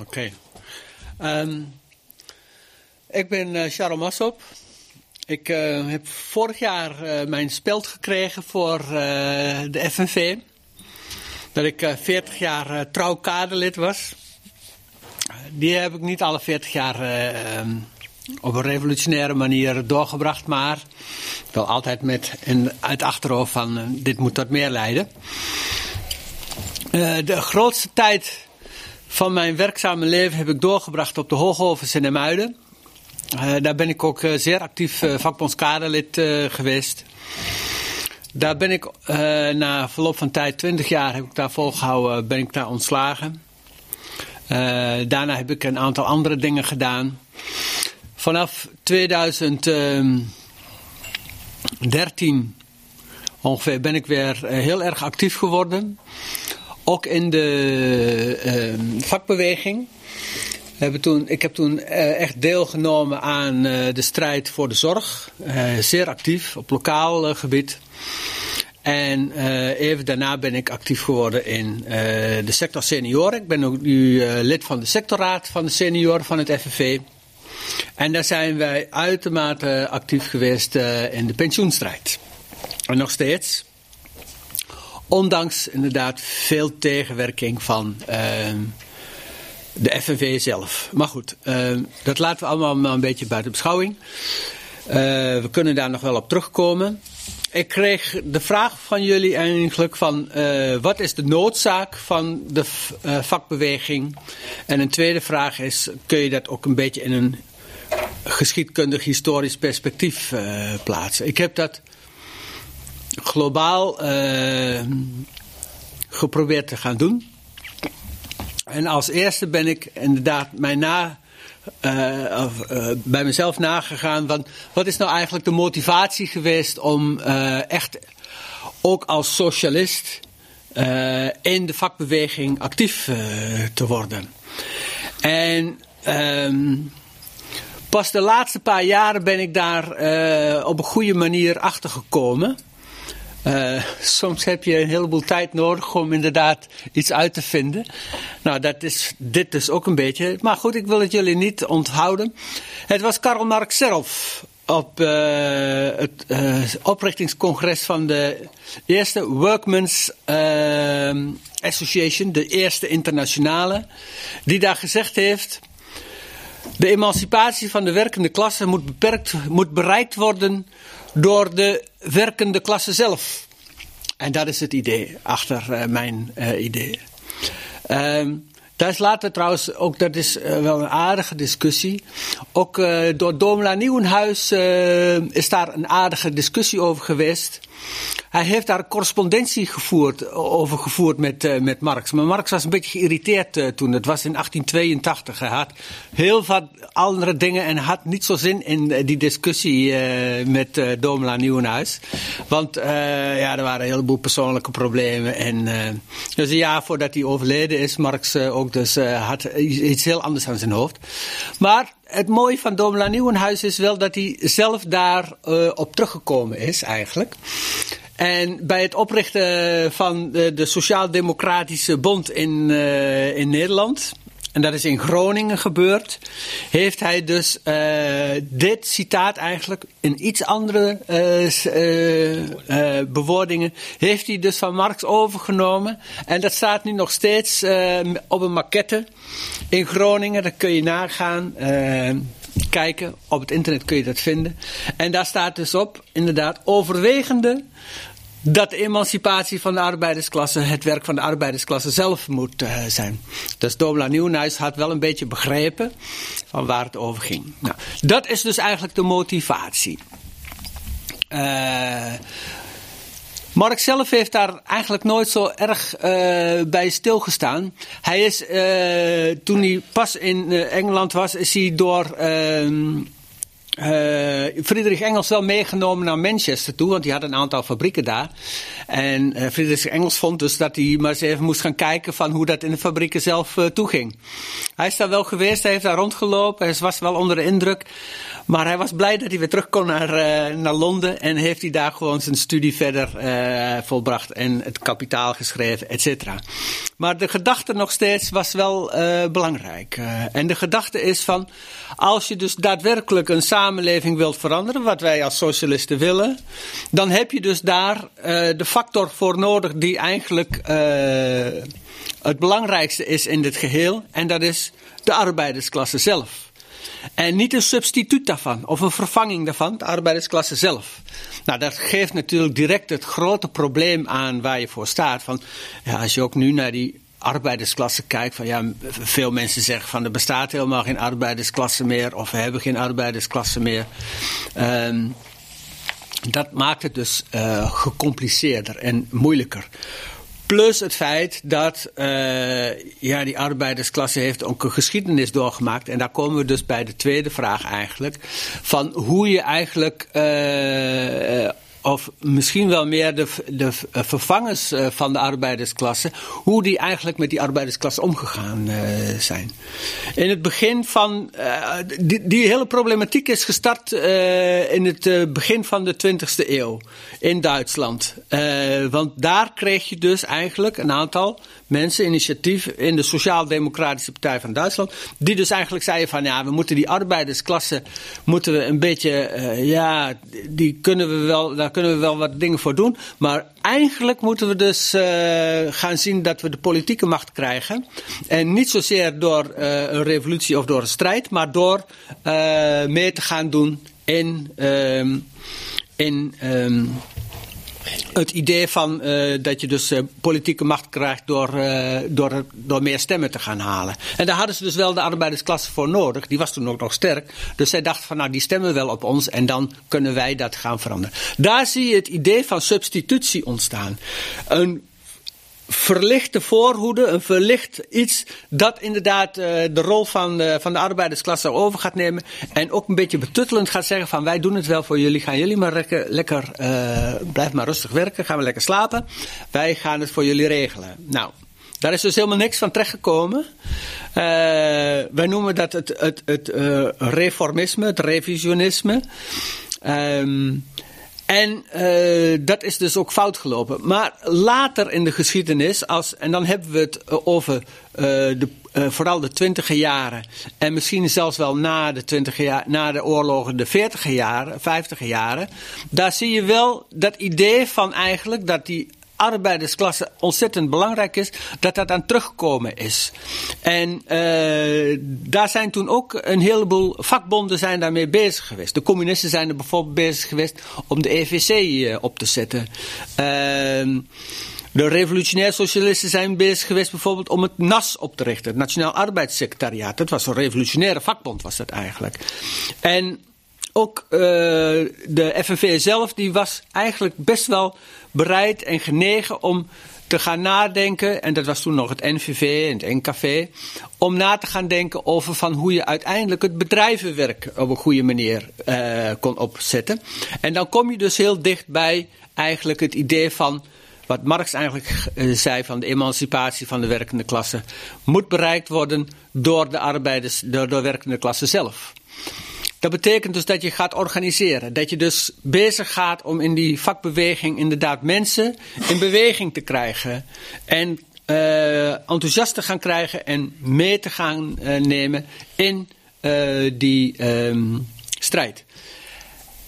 oké. Ehm, ik ben uh, Charles Massop. Ik uh, heb vorig jaar uh, mijn speld gekregen voor de FNV. Dat ik 40 jaar trouw kaderlid was. Die heb ik niet alle 40 jaar ehm, op een revolutionaire manier doorgebracht, maar wel altijd met in het achterhoofd van dit moet tot meer leiden. de grootste tijd van mijn werkzame leven heb ik doorgebracht op de Hoogovens in Muiden. Uh, daar ben ik ook uh, zeer actief uh, vakbondskaderlid geweest. Daar ben ik na verloop van tijd, 20 jaar, heb ik daar volgehouden, ben ik daar ontslagen. daarna heb ik een aantal andere dingen gedaan. Vanaf 2013 ongeveer ben ik weer heel erg actief geworden. Ook in de uh, vakbeweging. Hebben toen, ik heb toen uh, echt deelgenomen aan uh, de strijd voor de zorg. Uh, zeer actief op lokaal gebied. En even daarna ben ik actief geworden in de sector senioren. Ik ben ook nu lid van de sectorraad van de senioren van het FNV. En daar zijn wij uitermate actief geweest in de pensioenstrijd. En nog steeds. Ondanks inderdaad veel tegenwerking van ehm, de FNV zelf. Maar goed, ehm, dat laten we allemaal maar een beetje buiten beschouwing. Uh, we kunnen daar nog wel op terugkomen. Ik kreeg de vraag van jullie eigenlijk van uh, wat is de noodzaak van de uh, vakbeweging? En een tweede vraag is, kun je dat ook een beetje in een geschiedkundig historisch perspectief plaatsen? Ik heb dat globaal uh, geprobeerd te gaan doen. En als eerste ben ik inderdaad na, uh, uh, bij mezelf nagegaan. Van wat is nou eigenlijk de motivatie geweest om echt ook als socialist in de vakbeweging actief te worden? En. Ehm, pas de laatste paar jaren ben ik daar op een goede manier achter gekomen. Uh, soms heb je een heleboel tijd nodig om inderdaad iets uit te vinden. Nou, dat is dit dus ook een beetje. Maar goed, ik wil het jullie niet onthouden. Het was Karl Marx zelf op uh, het uh, oprichtingscongres van de eerste Workmen's Association, de eerste internationale, die daar gezegd heeft. De emancipatie van de werkende klasse moet, beperkt, moet bereikt worden door de werkende klasse zelf. En dat is het idee achter uh, mijn uh, idee. Um, daar is later trouwens ook, dat is uh, wel een aardige discussie. Ook door Domela Nieuwenhuis is daar een aardige discussie over geweest. Hij heeft daar correspondentie gevoerd, over gevoerd met, uh, met Marx. Maar Marx was een beetje geïrriteerd uh, toen. Het was in 1882. Hij had heel wat andere dingen en had niet zo zin in uh, die discussie met uh, Domela Nieuwenhuis. Want ja, er waren een heleboel persoonlijke problemen. En dus een jaar voordat hij overleden is, Marx ook dus had iets heel anders aan zijn hoofd. Maar het mooie van Domela Nieuwenhuis is wel dat hij zelf daar uh, op teruggekomen is eigenlijk. En bij het oprichten van de, de Sociaal-Democratische Bond in, uh, in Nederland, en dat is in Groningen gebeurd, heeft hij dus uh, dit citaat eigenlijk in iets andere uh, bewoordingen, heeft hij dus van Marx overgenomen. En dat staat nu nog steeds op een maquette in Groningen, dat kun je nagaan kijken. Op het internet kun je dat vinden. En daar staat dus op, inderdaad, overwegende dat de emancipatie van de arbeidersklasse het werk van de arbeidersklasse zelf moet uh, zijn. Dus Domela Nieuwenhuis had wel een beetje begrepen van waar het over ging. Nou, dat is dus eigenlijk de motivatie. Uh, Mark zelf heeft daar eigenlijk nooit zo erg uh, bij stilgestaan. Hij is, toen hij pas in Engeland was, is hij door ehm, uh, Friedrich Engels wel meegenomen naar Manchester toe, want die had een aantal fabrieken daar. En uh, Friedrich Engels vond dus dat hij maar eens even moest gaan kijken van hoe dat in de fabrieken zelf uh, toeging. Hij is daar wel geweest, hij heeft daar rondgelopen, hij was wel onder de indruk. Maar hij was blij dat hij weer terug kon naar, naar Londen en heeft hij daar gewoon zijn studie verder volbracht en het kapitaal geschreven, et cetera. Maar de gedachte nog steeds was wel belangrijk. en de gedachte is van, als je dus daadwerkelijk een samenleving wilt veranderen, wat wij als socialisten willen, dan heb je dus daar de factor voor nodig die eigenlijk het belangrijkste is in dit geheel, en dat is de arbeidersklasse zelf. En niet een substituut daarvan of een vervanging daarvan, de arbeidersklasse zelf. Nou, dat geeft natuurlijk direct het grote probleem aan waar je voor staat. Van, ja, als je ook nu naar die arbeidersklasse kijkt, van ja, veel mensen zeggen van er bestaat helemaal geen arbeidersklasse meer of we hebben geen arbeidersklasse meer. Um, dat maakt het dus uh, gecompliceerder en moeilijker. Plus het feit dat uh, ja, die arbeidersklasse heeft ook een geschiedenis doorgemaakt. En daar komen we dus bij de tweede vraag eigenlijk. Van hoe je eigenlijk uh, of misschien wel meer de, de vervangers eh, van de arbeidersklasse, hoe die eigenlijk met die arbeidersklasse omgegaan uh, zijn. In het begin van, uh, die, die, hele problematiek is gestart in het begin van de 20e eeuw in Duitsland. want daar kreeg je dus eigenlijk een aantal mensen, initiatief in de Sociaal-Democratische Partij van Duitsland, die dus eigenlijk zeiden van ja, we moeten die arbeidersklasse, moeten we een beetje, ja, die kunnen we wel, kunnen we wel wat dingen voor doen. Maar eigenlijk moeten we dus uh, gaan zien dat we de politieke macht krijgen. En niet zozeer door uh, een revolutie of door een strijd, maar door uh, mee te gaan doen in. Um, in um, het idee van uh, dat je dus uh, politieke macht krijgt door, uh, door, door meer stemmen te gaan halen. En daar hadden ze dus wel de arbeidersklasse voor nodig. Die was toen ook nog sterk. Dus zij dachten van nou die stemmen wel op ons en dan kunnen wij dat gaan veranderen. Daar zie je het idee van substitutie ontstaan. Een verlichte voorhoede, een verlicht iets dat inderdaad uh, de rol van, uh, van de arbeidersklasse over gaat nemen. En ook een beetje betuttelend gaat zeggen van wij doen het wel voor jullie. Gaan jullie maar lekker, uh, blijf maar rustig werken. Gaan we lekker slapen. Wij gaan het voor jullie regelen. Nou, daar is dus helemaal niks van terechtgekomen. wij noemen dat het, het, het reformisme, het revisionisme. Um, en uh, dat is dus ook fout gelopen. Maar later in de geschiedenis, als, en dan hebben we het uh, over uh, de, vooral de twintiger jaren. En misschien zelfs wel na de, twintiger jaar, na de oorlogen, de veertiger jaren, vijftiger jaren. Daar zie je wel dat idee van eigenlijk dat die arbeidersklasse ontzettend belangrijk is, dat dat aan teruggekomen is. En uh, daar zijn toen ook een heleboel vakbonden zijn daarmee bezig geweest. De communisten zijn er bijvoorbeeld bezig geweest om de EVC uh, op te zetten. Uh, de revolutionair socialisten zijn bezig geweest bijvoorbeeld om het NAS op te richten, het Nationaal Arbeidssecretariaat. Dat was een revolutionaire vakbond, was dat eigenlijk. En ook uh, de FNV zelf, die was eigenlijk best wel bereid en genegen om te gaan nadenken, en dat was toen nog het NVV en het NKV, om na te gaan denken over van hoe je uiteindelijk het bedrijvenwerk op een goede manier uh, kon opzetten. En dan kom je dus heel dicht bij eigenlijk het idee van wat Marx eigenlijk uh, zei van de emancipatie van de werkende klasse moet bereikt worden door de arbeiders, door de werkende klasse zelf. Dat betekent dus dat je gaat organiseren. Dat je dus bezig gaat om in die vakbeweging inderdaad mensen in beweging te krijgen. En uh, enthousiast te gaan krijgen en mee te gaan uh, nemen in uh, die um, strijd.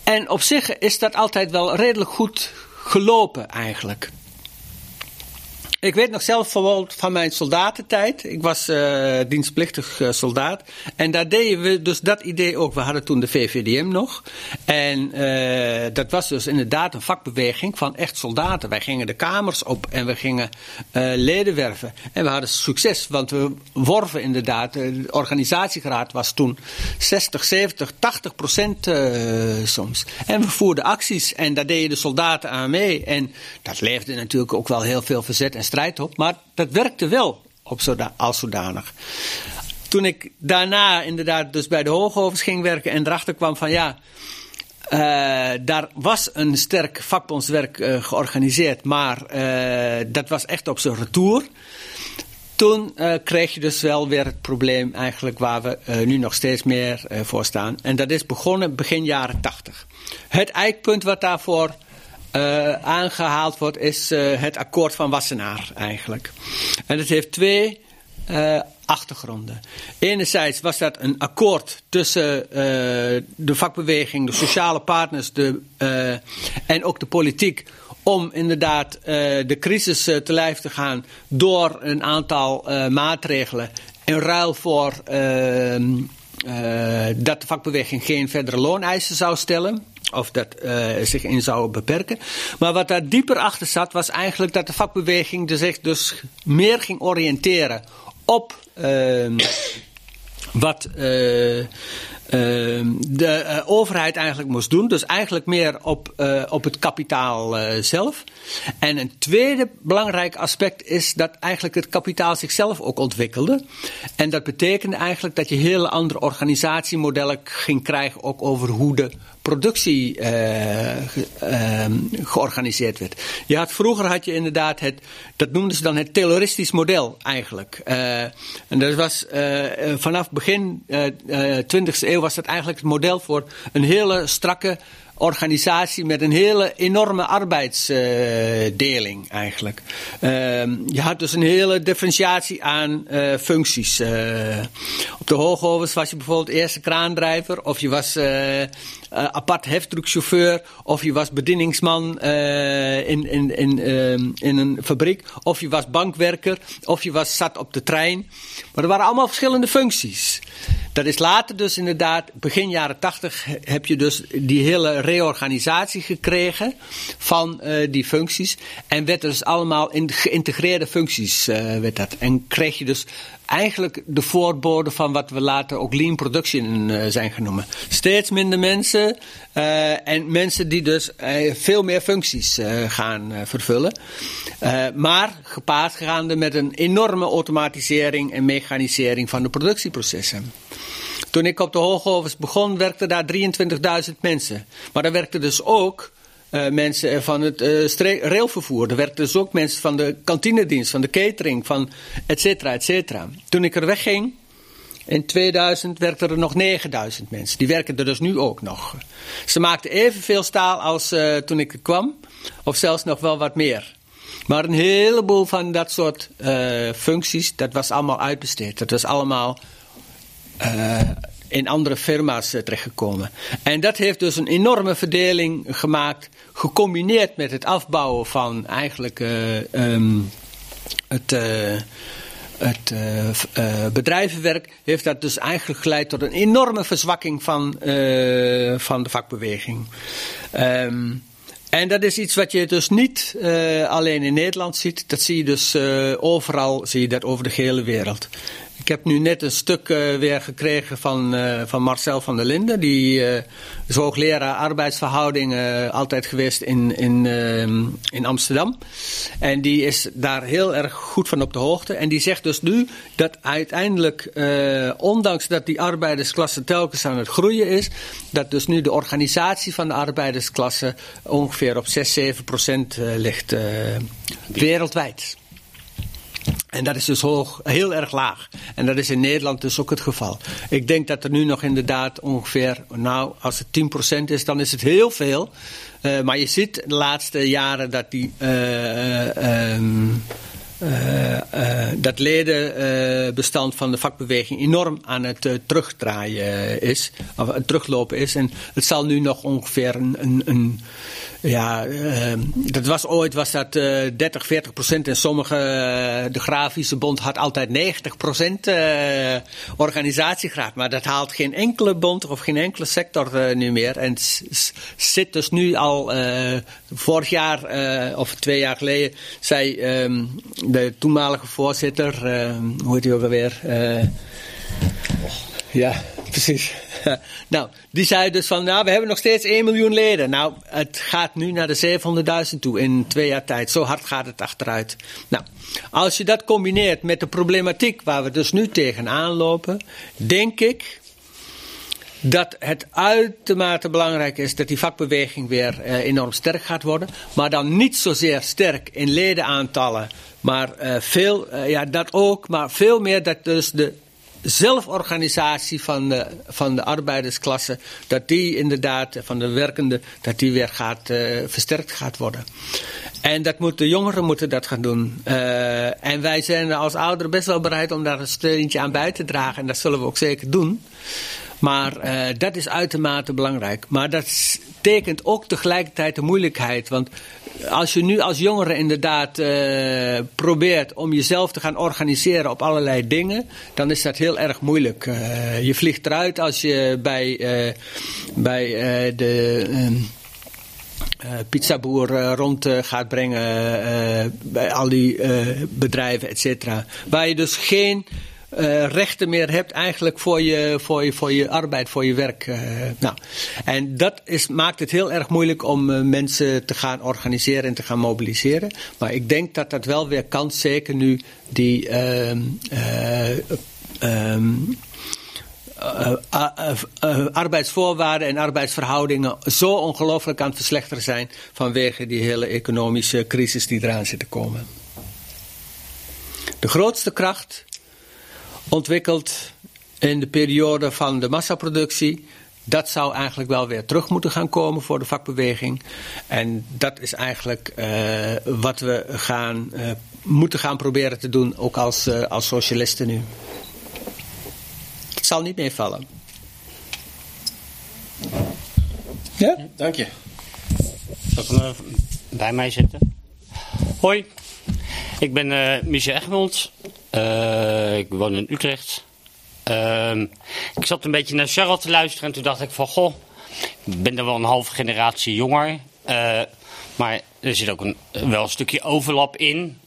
En op zich is dat altijd wel redelijk goed gelopen eigenlijk. Ik weet nog zelf van mijn soldatentijd. Ik was uh, dienstplichtig uh, soldaat. En daar deden we dus dat idee ook. We hadden toen de VVDM nog. En uh, dat was dus inderdaad een vakbeweging van echt soldaten. Wij gingen de kamers op en we gingen leden werven. En we hadden succes, want we worven inderdaad. De organisatiegraad was toen 60, 70, 80 procent soms. En we voerden acties en daar deden de soldaten aan mee. En dat leefde natuurlijk ook wel heel veel verzet en strijd op, maar dat werkte wel op zoda als zodanig. Toen ik daarna inderdaad dus bij de hoogovens ging werken en erachter kwam van ja, uh, daar was een sterk vakbondswerk uh, georganiseerd, maar uh, dat was echt op zijn retour. toen kreeg je dus wel weer het probleem eigenlijk waar we nu nog steeds meer voor staan. En dat is begonnen begin jaren 80. Het eikpunt wat daarvoor aangehaald wordt is het akkoord van Wassenaar eigenlijk. En het heeft twee achtergronden. Enerzijds was dat een akkoord tussen de vakbeweging, de sociale partners de, en ook de politiek om inderdaad de crisis te lijf te gaan door een aantal maatregelen in ruil voor ehm, dat de vakbeweging geen verdere looneisen zou stellen. Of dat zich in zou beperken. Maar wat daar dieper achter zat, was eigenlijk dat de vakbeweging zich dus meer ging oriënteren op ehm, wat Ehm, de uh, overheid eigenlijk moest doen. Dus eigenlijk meer op, uh, op het kapitaal uh, zelf. En een tweede belangrijk aspect is dat eigenlijk het kapitaal zichzelf ook ontwikkelde. En dat betekende eigenlijk dat je hele andere organisatiemodellen ging krijgen, ook over hoe de productie uh, georganiseerd werd. Je had, vroeger had je inderdaad het, dat noemden ze dan het Tayloristisch model eigenlijk. En dat was vanaf begin 20e eeuw was dat eigenlijk het model voor een hele strakke organisatie met een hele enorme arbeidsdeling eigenlijk. Ehm, je had dus een hele differentiatie aan uh, functies. Uh, op de hoogovens was je bijvoorbeeld eerste kraandrijver of je was uh, apart heftruckchauffeur of je was bedieningsman in, in, in, ehm, in een fabriek of je was bankwerker of je was zat op de trein. Maar er waren allemaal verschillende functies. Dat is later dus inderdaad, begin jaren tachtig heb je dus die hele reorganisatie gekregen van die functies. En werd dus allemaal in geïntegreerde functies werd dat. En kreeg je dus eigenlijk de voorbode van wat we later ook lean production uh, zijn genoemd. Steeds minder mensen en mensen die dus veel meer functies gaan vervullen. maar gepaard gaande met een enorme automatisering en mechanisering van de productieprocessen. Toen ik op de Hoogovens begon, werkten daar 23.000 mensen. Maar er werkten dus ook uh, mensen van het uh, railvervoer. Er werkten dus ook mensen van de kantinedienst, van de catering, van et cetera, et cetera. Toen ik er wegging, in 2000 werkten er nog 9000 mensen. Die werken er dus nu ook nog. Ze maakten evenveel staal als toen ik er kwam, of zelfs nog wel wat meer. Maar een heleboel van dat soort functies, dat was allemaal uitbesteed. Dat was allemaal in andere firma's uh, terechtgekomen. En dat heeft dus een enorme verdeling gemaakt, gecombineerd met het afbouwen van eigenlijk uh, um, het. het bedrijvenwerk heeft dat dus eigenlijk geleid tot een enorme verzwakking van, van de vakbeweging. Um, en dat is iets wat je dus niet alleen in Nederland ziet. Dat zie je dus overal, zie je dat over de hele wereld. Ik heb nu net een stuk uh, weer gekregen van, uh, van Marcel van der Linden. Die uh, is hoogleraar arbeidsverhoudingen altijd geweest in, in, ehm, in Amsterdam. En die is daar heel erg goed van op de hoogte. En die zegt dus nu dat uiteindelijk, ondanks dat die arbeidersklasse telkens aan het groeien is, dat dus nu de organisatie van de arbeidersklasse ongeveer op 6, 7 procent ligt wereldwijd. En dat is dus heel erg laag. En dat is in Nederland dus ook het geval. Ik denk dat er nu nog inderdaad ongeveer, nou, als het 10% is, dan is het heel veel. Uh, maar je ziet de laatste jaren dat die. Um, uh, uh, dat ledenbestand van de vakbeweging enorm aan het terugdraaien is, of teruglopen is. En het zal nu nog ongeveer een, een ja, uh, dat was ooit was dat uh, 30, 40 procent. En sommige, uh, de Grafische Bond had altijd 90 procent uh, organisatiegraad. Maar dat haalt geen enkele bond of geen enkele sector nu meer. En zit dus nu al, vorig jaar of twee jaar geleden, zei um, de toenmalige voorzitter, ehm, hoe heet hij ook alweer? ja, precies. nou, die zei dus van, nou, we hebben nog steeds 1 miljoen leden. Nou, het gaat nu naar de 700.000 toe in twee jaar tijd. Zo hard gaat het achteruit. Nou, als je dat combineert met de problematiek waar we dus nu tegenaan lopen, denk ik dat het uitermate belangrijk is dat die vakbeweging weer uh, enorm sterk gaat worden. Maar dan niet zozeer sterk in ledenaantallen, maar uh, veel, uh, ja, dat ook, maar veel meer dat dus de zelforganisatie van de, van de arbeidersklasse, dat die inderdaad, van de werkende, dat die weer gaat, versterkt gaat worden. En dat moet, de jongeren moeten dat gaan doen. Uh, en wij zijn als ouderen best wel bereid om daar een steuntje aan bij te dragen. En dat zullen we ook zeker doen. Maar dat is uitermate belangrijk. Maar dat tekent ook tegelijkertijd de moeilijkheid. Want als je nu als jongere inderdaad uh, probeert om jezelf te gaan organiseren op allerlei dingen, dan is dat heel erg moeilijk. Uh, je vliegt eruit als je bij, bij de. Uh, pizzaboer rond gaat brengen bij al die bedrijven, et cetera. Waar je dus geen rechten meer hebt eigenlijk voor je, voor je, voor je arbeid, voor je werk. nou. En dat is, maakt het heel erg moeilijk om mensen te gaan organiseren en te gaan mobiliseren. Maar ik denk dat dat wel weer kan, zeker nu die ehm, ehm, arbeidsvoorwaarden en arbeidsverhoudingen zo ongelooflijk aan het verslechteren zijn vanwege die hele economische crisis die eraan zit te komen. De grootste kracht ontwikkeld in de periode van de massaproductie. Dat zou eigenlijk wel weer terug moeten gaan komen voor de vakbeweging. En dat is eigenlijk wat we gaan, moeten gaan proberen te doen, ook als, als socialisten nu zal niet meevallen. Ja? Dank je. Zal ik bij mij zitten? Hoi, ik ben uh, Egmond. Uh, ik woon in Utrecht. Uh, ik zat een beetje naar Charlotte te luisteren en toen dacht ik van goh, ik ben er wel een halve generatie jonger. Uh, maar er zit ook een, wel een stukje overlap in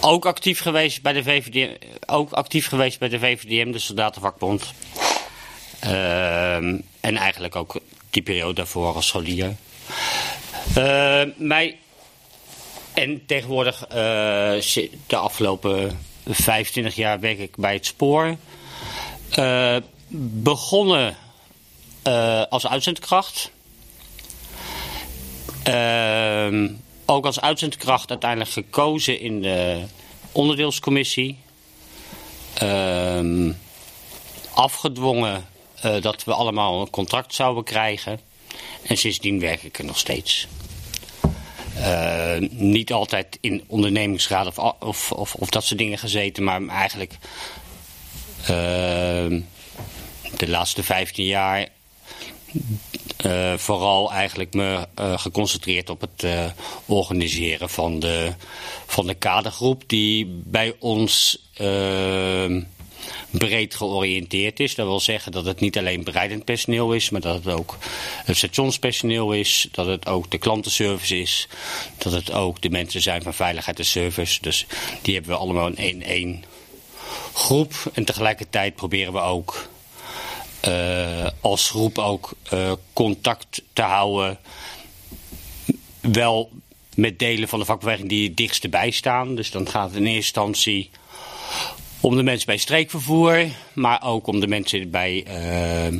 ook actief geweest bij de VVD, ook actief geweest bij de VVDM, de Soldatenvakbond. Uh, en eigenlijk ook die periode daarvoor als scholier. Uh, mij, en tegenwoordig, uh, de afgelopen 25 jaar werk ik bij het spoor. Uh, begonnen als uitzendkracht. Ook als uitzendkracht uiteindelijk gekozen in de onderdeelscommissie. Uh, afgedwongen dat we allemaal een contract zouden krijgen. En sindsdien werk ik er nog steeds. Uh, niet altijd in ondernemingsraad of, of, of, of, dat soort dingen gezeten, maar eigenlijk ehm, de laatste 15 jaar uh, vooral eigenlijk me geconcentreerd op het organiseren van de, van de kadergroep die bij ons breed georiënteerd is. Dat wil zeggen dat het niet alleen bereidend personeel is, maar dat het ook het stationspersoneel is, dat het ook de klantenservice is, dat het ook de mensen zijn van veiligheid en service. Dus die hebben we allemaal in één groep en tegelijkertijd proberen we ook uh, als groep ook uh, contact te houden. Wel met delen van de vakbeweging die het dichtst bij staan. Dus dan gaat het in eerste instantie om de mensen bij streekvervoer, maar ook om de mensen bij uh,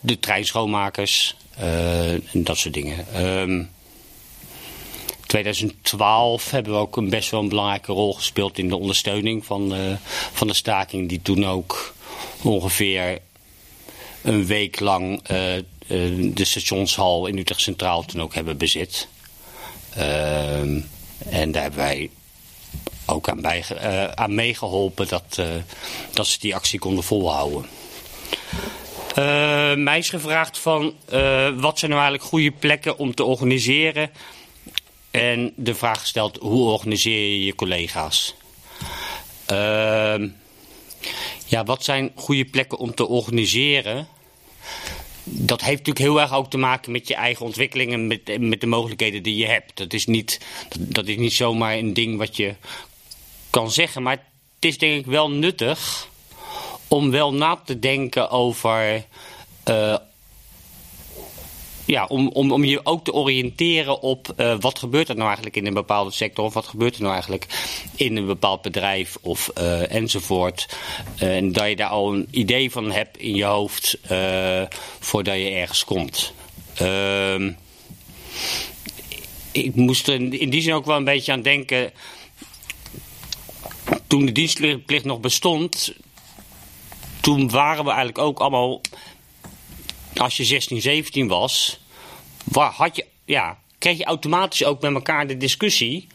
de treinschoonmakers en dat soort dingen. Um, 2012 hebben we ook een best wel een belangrijke rol gespeeld in de ondersteuning van, van de staking, die toen ook ongeveer een week lang de stationshal in Utrecht Centraal toen ook hebben bezit. Uh, en daar hebben wij ook aan, bij, uh, aan meegeholpen dat, uh, dat ze die actie konden volhouden. Uh, mij is gevraagd van wat zijn nou eigenlijk goede plekken om te organiseren. En de vraag gesteld hoe organiseer je je collega's. Uh, ja, wat zijn goede plekken om te organiseren? Dat heeft natuurlijk heel erg ook te maken met je eigen ontwikkeling en met, met de mogelijkheden die je hebt. Dat is, niet, dat, is niet zomaar een ding wat je kan zeggen. Maar het is denk ik wel nuttig om wel na te denken over uh, ja, om, om, om je ook te oriënteren op uh, wat gebeurt er nou eigenlijk in een bepaalde sector of wat gebeurt er nou eigenlijk in een bepaald bedrijf of uh, enzovoort. Uh, en dat je daar al een idee van hebt in je hoofd voordat je ergens komt. Ehm, ik moest er in die zin ook wel een beetje aan denken. Toen de dienstplicht nog bestond, toen waren we eigenlijk ook allemaal als je 16, 17 was, waar had je, ja, kreeg je automatisch ook met elkaar de discussie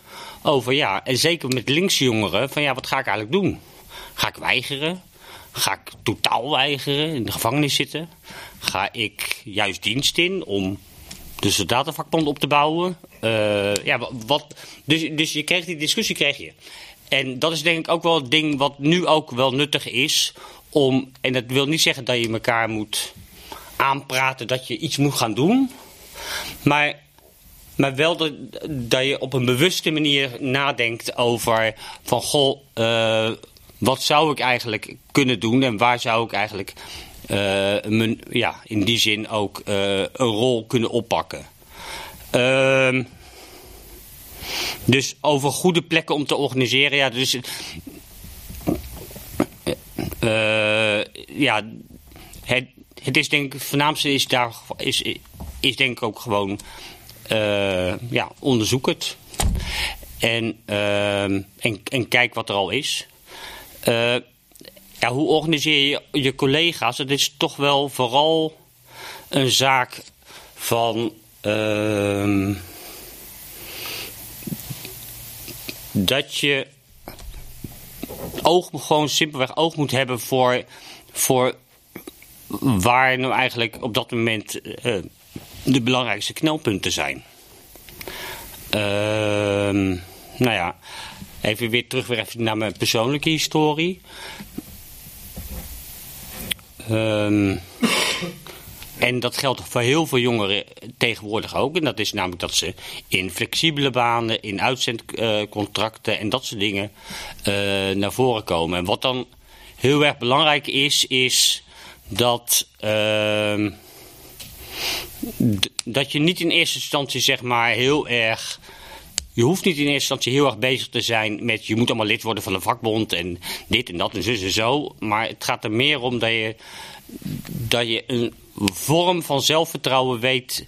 over, ja, en zeker met linkse jongeren, van ja, wat ga ik eigenlijk doen? Ga ik weigeren? Ga ik totaal weigeren, in de gevangenis zitten? Ga ik juist dienst in om de soldatenvakbond op te bouwen? Uh, ja, wat, dus, dus je kreeg die discussie, kreeg je. En dat is denk ik ook wel het ding wat nu ook wel nuttig is om, en dat wil niet zeggen dat je elkaar moet aanpraten dat je iets moet gaan doen. Maar, maar wel dat, dat je op een bewuste manier nadenkt over van goh, uh, wat zou ik eigenlijk kunnen doen en waar zou ik eigenlijk uh, ja, in die zin ook uh, een rol kunnen oppakken. Uh, dus over goede plekken om te organiseren. Ja, dus, ja het, het is denk ik, voornaamste is daar, is, is denk ik ook gewoon, uh, ja, onderzoek het. En, uh, en, en kijk wat er al is. Uh, ja, hoe organiseer je je collega's? Het is toch wel vooral een zaak van. Uh, dat je oog, gewoon simpelweg oog moet hebben voor, voor waar nou eigenlijk op dat moment uh, de belangrijkste knelpunten zijn. Uh, nou ja, even weer terug weer even naar mijn persoonlijke historie. Um, en dat geldt voor heel veel jongeren tegenwoordig ook. En dat is namelijk dat ze in flexibele banen, in uitzendcontracten en dat soort dingen uh, naar voren komen. En wat dan heel erg belangrijk is, is dat, uh, dat je niet in eerste instantie zeg maar heel erg. Je hoeft niet in eerste instantie heel erg bezig te zijn met je moet allemaal lid worden van een vakbond en dit en dat en zo en zo. Maar het gaat er meer om dat je, dat je een vorm van zelfvertrouwen weet.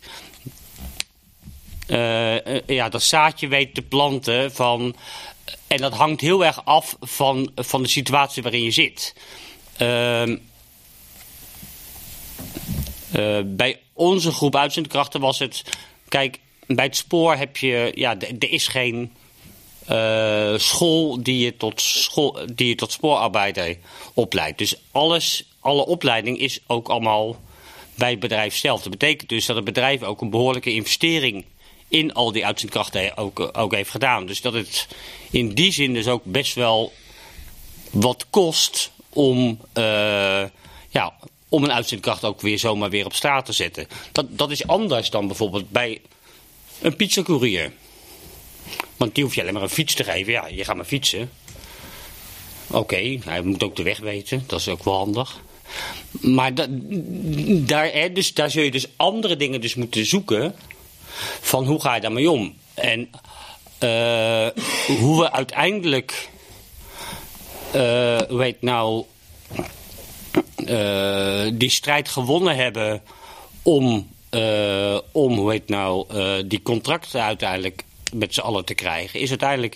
Uh, ja, dat zaadje weet te planten van. En dat hangt heel erg af van, van de situatie waarin je zit. Uh, uh, bij onze groep uitzendkrachten was het... Kijk, bij het spoor heb je... Ja, er is geen uh, school die je, tot school die je tot spoorarbeider opleidt. Dus alles, alle opleiding is ook allemaal bij het bedrijf zelf. Dat betekent dus dat het bedrijf ook een behoorlijke investering in al die uitzendkrachten ook, ook heeft gedaan. Dus dat het in die zin dus ook best wel wat kost om... Uh, ja, om een uitzendkracht ook weer zomaar weer op straat te zetten. Dat, dat is anders dan bijvoorbeeld bij een pizzacourier. Want die hoef je alleen maar een fiets te geven. Ja, je gaat maar fietsen. Oké, hij moet ook de weg weten. Dat is ook wel handig. Maar da, daar, dus, daar zul je dus andere dingen dus moeten zoeken. Van hoe ga je daarmee om? En uh, hoe we uiteindelijk... Uh, hoe heet nou die strijd gewonnen hebben om, uh, om hoe heet nou, uh, die contracten uiteindelijk met z'n allen te krijgen, is uiteindelijk,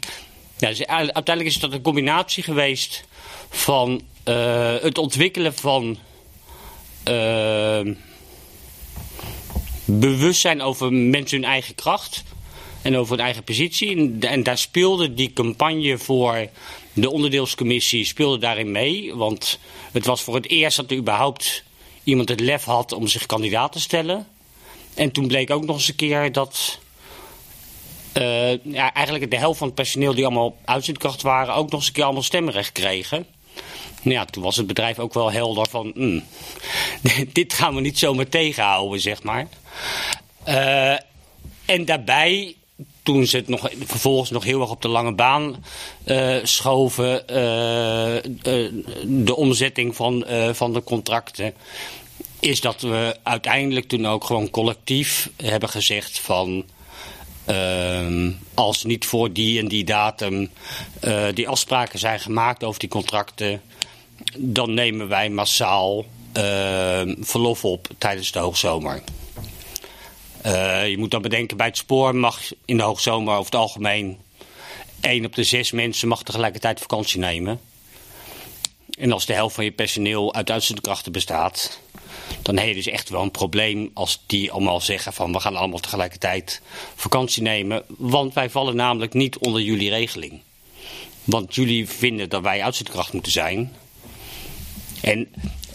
ja, uiteindelijk is dat een combinatie geweest van het ontwikkelen van bewustzijn over mensen hun eigen kracht en over hun eigen positie. En daar speelde die campagne voor de onderdeelscommissie speelde daarin mee. Want het was voor het eerst dat er überhaupt iemand het lef had om zich kandidaat te stellen. En toen bleek ook nog eens een keer dat uh, ja, eigenlijk de helft van het personeel die allemaal uitzendkracht waren... ook nog eens een keer allemaal stemrecht kregen. Nou ja, toen was het bedrijf ook wel helder van... Mm, dit gaan we niet zomaar tegenhouden, zeg maar. Uh, en daarbij toen ze het nog, vervolgens nog heel erg op de lange baan uh, schoven, uh, uh, de omzetting van, van de contracten. is dat we uiteindelijk toen ook gewoon collectief hebben gezegd van... ehm, als niet voor die en die datum eh, die afspraken zijn gemaakt over die contracten... dan nemen wij massaal ehm, verlof op tijdens de hoogzomer. Eh, je moet dan bedenken, bij het spoor mag in de hoogzomer over het algemeen... één op de zes mensen mag tegelijkertijd vakantie nemen... En als de helft van je personeel uit uitzendkrachten krachten bestaat, dan heb je dus echt wel een probleem als die allemaal zeggen van we gaan allemaal tegelijkertijd vakantie nemen. Want wij vallen namelijk niet onder jullie regeling. Want jullie vinden dat wij uitzendkracht moeten zijn. En,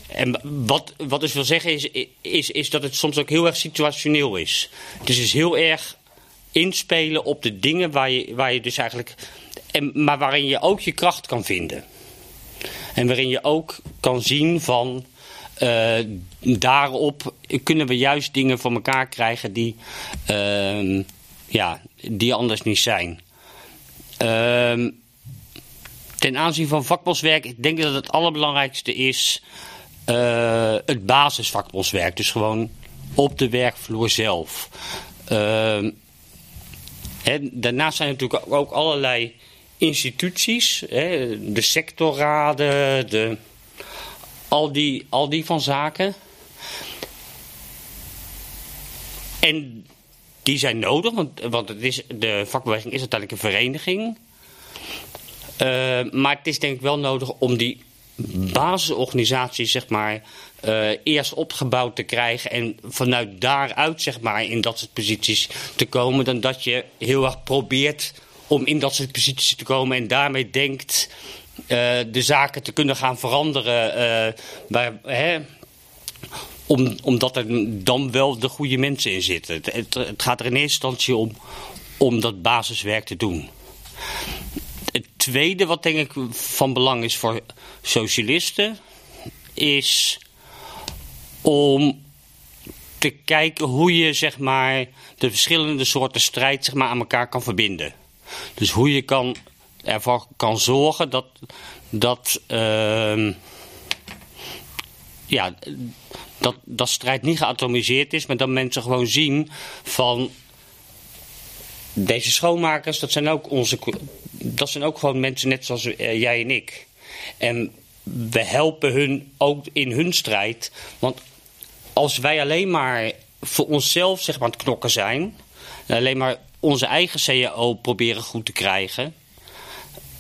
en wat, wat dus wil zeggen is, is, is dat het soms ook heel erg situationeel is. Het is dus heel erg inspelen op de dingen waar je, waar je dus eigenlijk. En, maar waarin je ook je kracht kan vinden. En waarin je ook kan zien van uh, daarop kunnen we juist dingen voor elkaar krijgen die, uh, ja, die anders niet zijn. Uh, ten aanzien van vakboswerk, ik denk dat het allerbelangrijkste is uh, het basisvakboswerk. Dus gewoon op de werkvloer zelf. Ehm, daarnaast zijn er natuurlijk ook allerlei instituties, hè, de sectorraden, de, al, die, al die van zaken. En die zijn nodig, want, want het is, de vakbeweging is uiteindelijk een vereniging. Uh, maar het is denk ik wel nodig om die basisorganisatie, zeg maar, uh, eerst opgebouwd te krijgen en vanuit daaruit, zeg maar, in dat soort posities te komen, dan dat je heel erg probeert om in dat soort posities te komen en daarmee denkt uh, de zaken te kunnen gaan veranderen. Uh, hè, om, omdat er dan wel de goede mensen in zitten. Het, het, het, gaat er in eerste instantie om, om dat basiswerk te doen. Tweede wat denk ik van belang is voor socialisten... is om te kijken hoe je zeg maar, de verschillende soorten strijd zeg maar, aan elkaar kan verbinden. Dus hoe je kan, ervoor kan zorgen dat, dat, uh, ja, dat, dat strijd niet geatomiseerd is, maar dat mensen gewoon zien van deze schoonmakers, dat zijn ook onze, dat zijn ook gewoon mensen net zoals uh, jij en ik. En we helpen hun ook in hun strijd, want als wij alleen maar voor onszelf zeg maar aan het knokken zijn, alleen maar onze eigen CAO proberen goed te krijgen.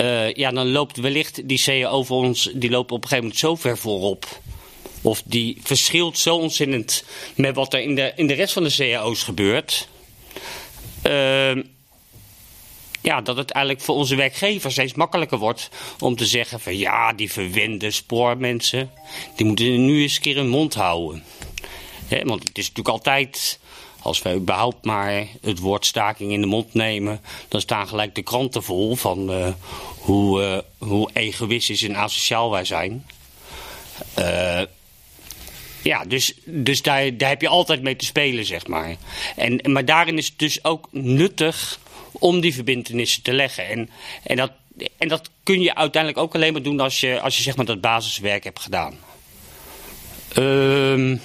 Uh, ja, dan loopt wellicht die CAO voor ons, die loopt op een gegeven moment zo ver voorop. Of die verschilt zo ontzettend met wat er in de, in de rest van de CAO's gebeurt. Uh, ja, dat het eigenlijk voor onze werkgevers steeds makkelijker wordt om te zeggen van ja, die verwende spoormensen, die moeten nu eens een keer hun mond houden. want het is natuurlijk altijd als wij überhaupt maar het woord staking in de mond nemen, dan staan gelijk de kranten vol van uh, hoe, uh, hoe egoïstisch en asociaal wij zijn. Uh, ja, dus, dus daar, daar heb je altijd mee te spelen, zeg maar. En, maar daarin is het dus ook nuttig om die verbindenissen te leggen. En, en, dat, en dat kun je uiteindelijk ook alleen maar doen als je, als je zeg maar dat basiswerk hebt gedaan. Uh,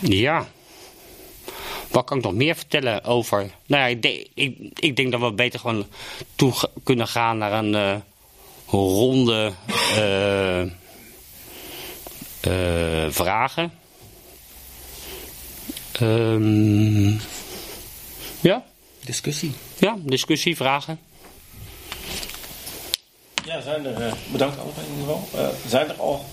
ja. Wat kan ik nog meer vertellen over? Nou ja, ik, ik, denk dat we beter gewoon toe kunnen gaan naar een uh, ronde uh, uh, vragen. Um, ja? Discussie. Ja, discussie, vragen. Ja, zijn er, bedankt allemaal in ieder geval. zijn er al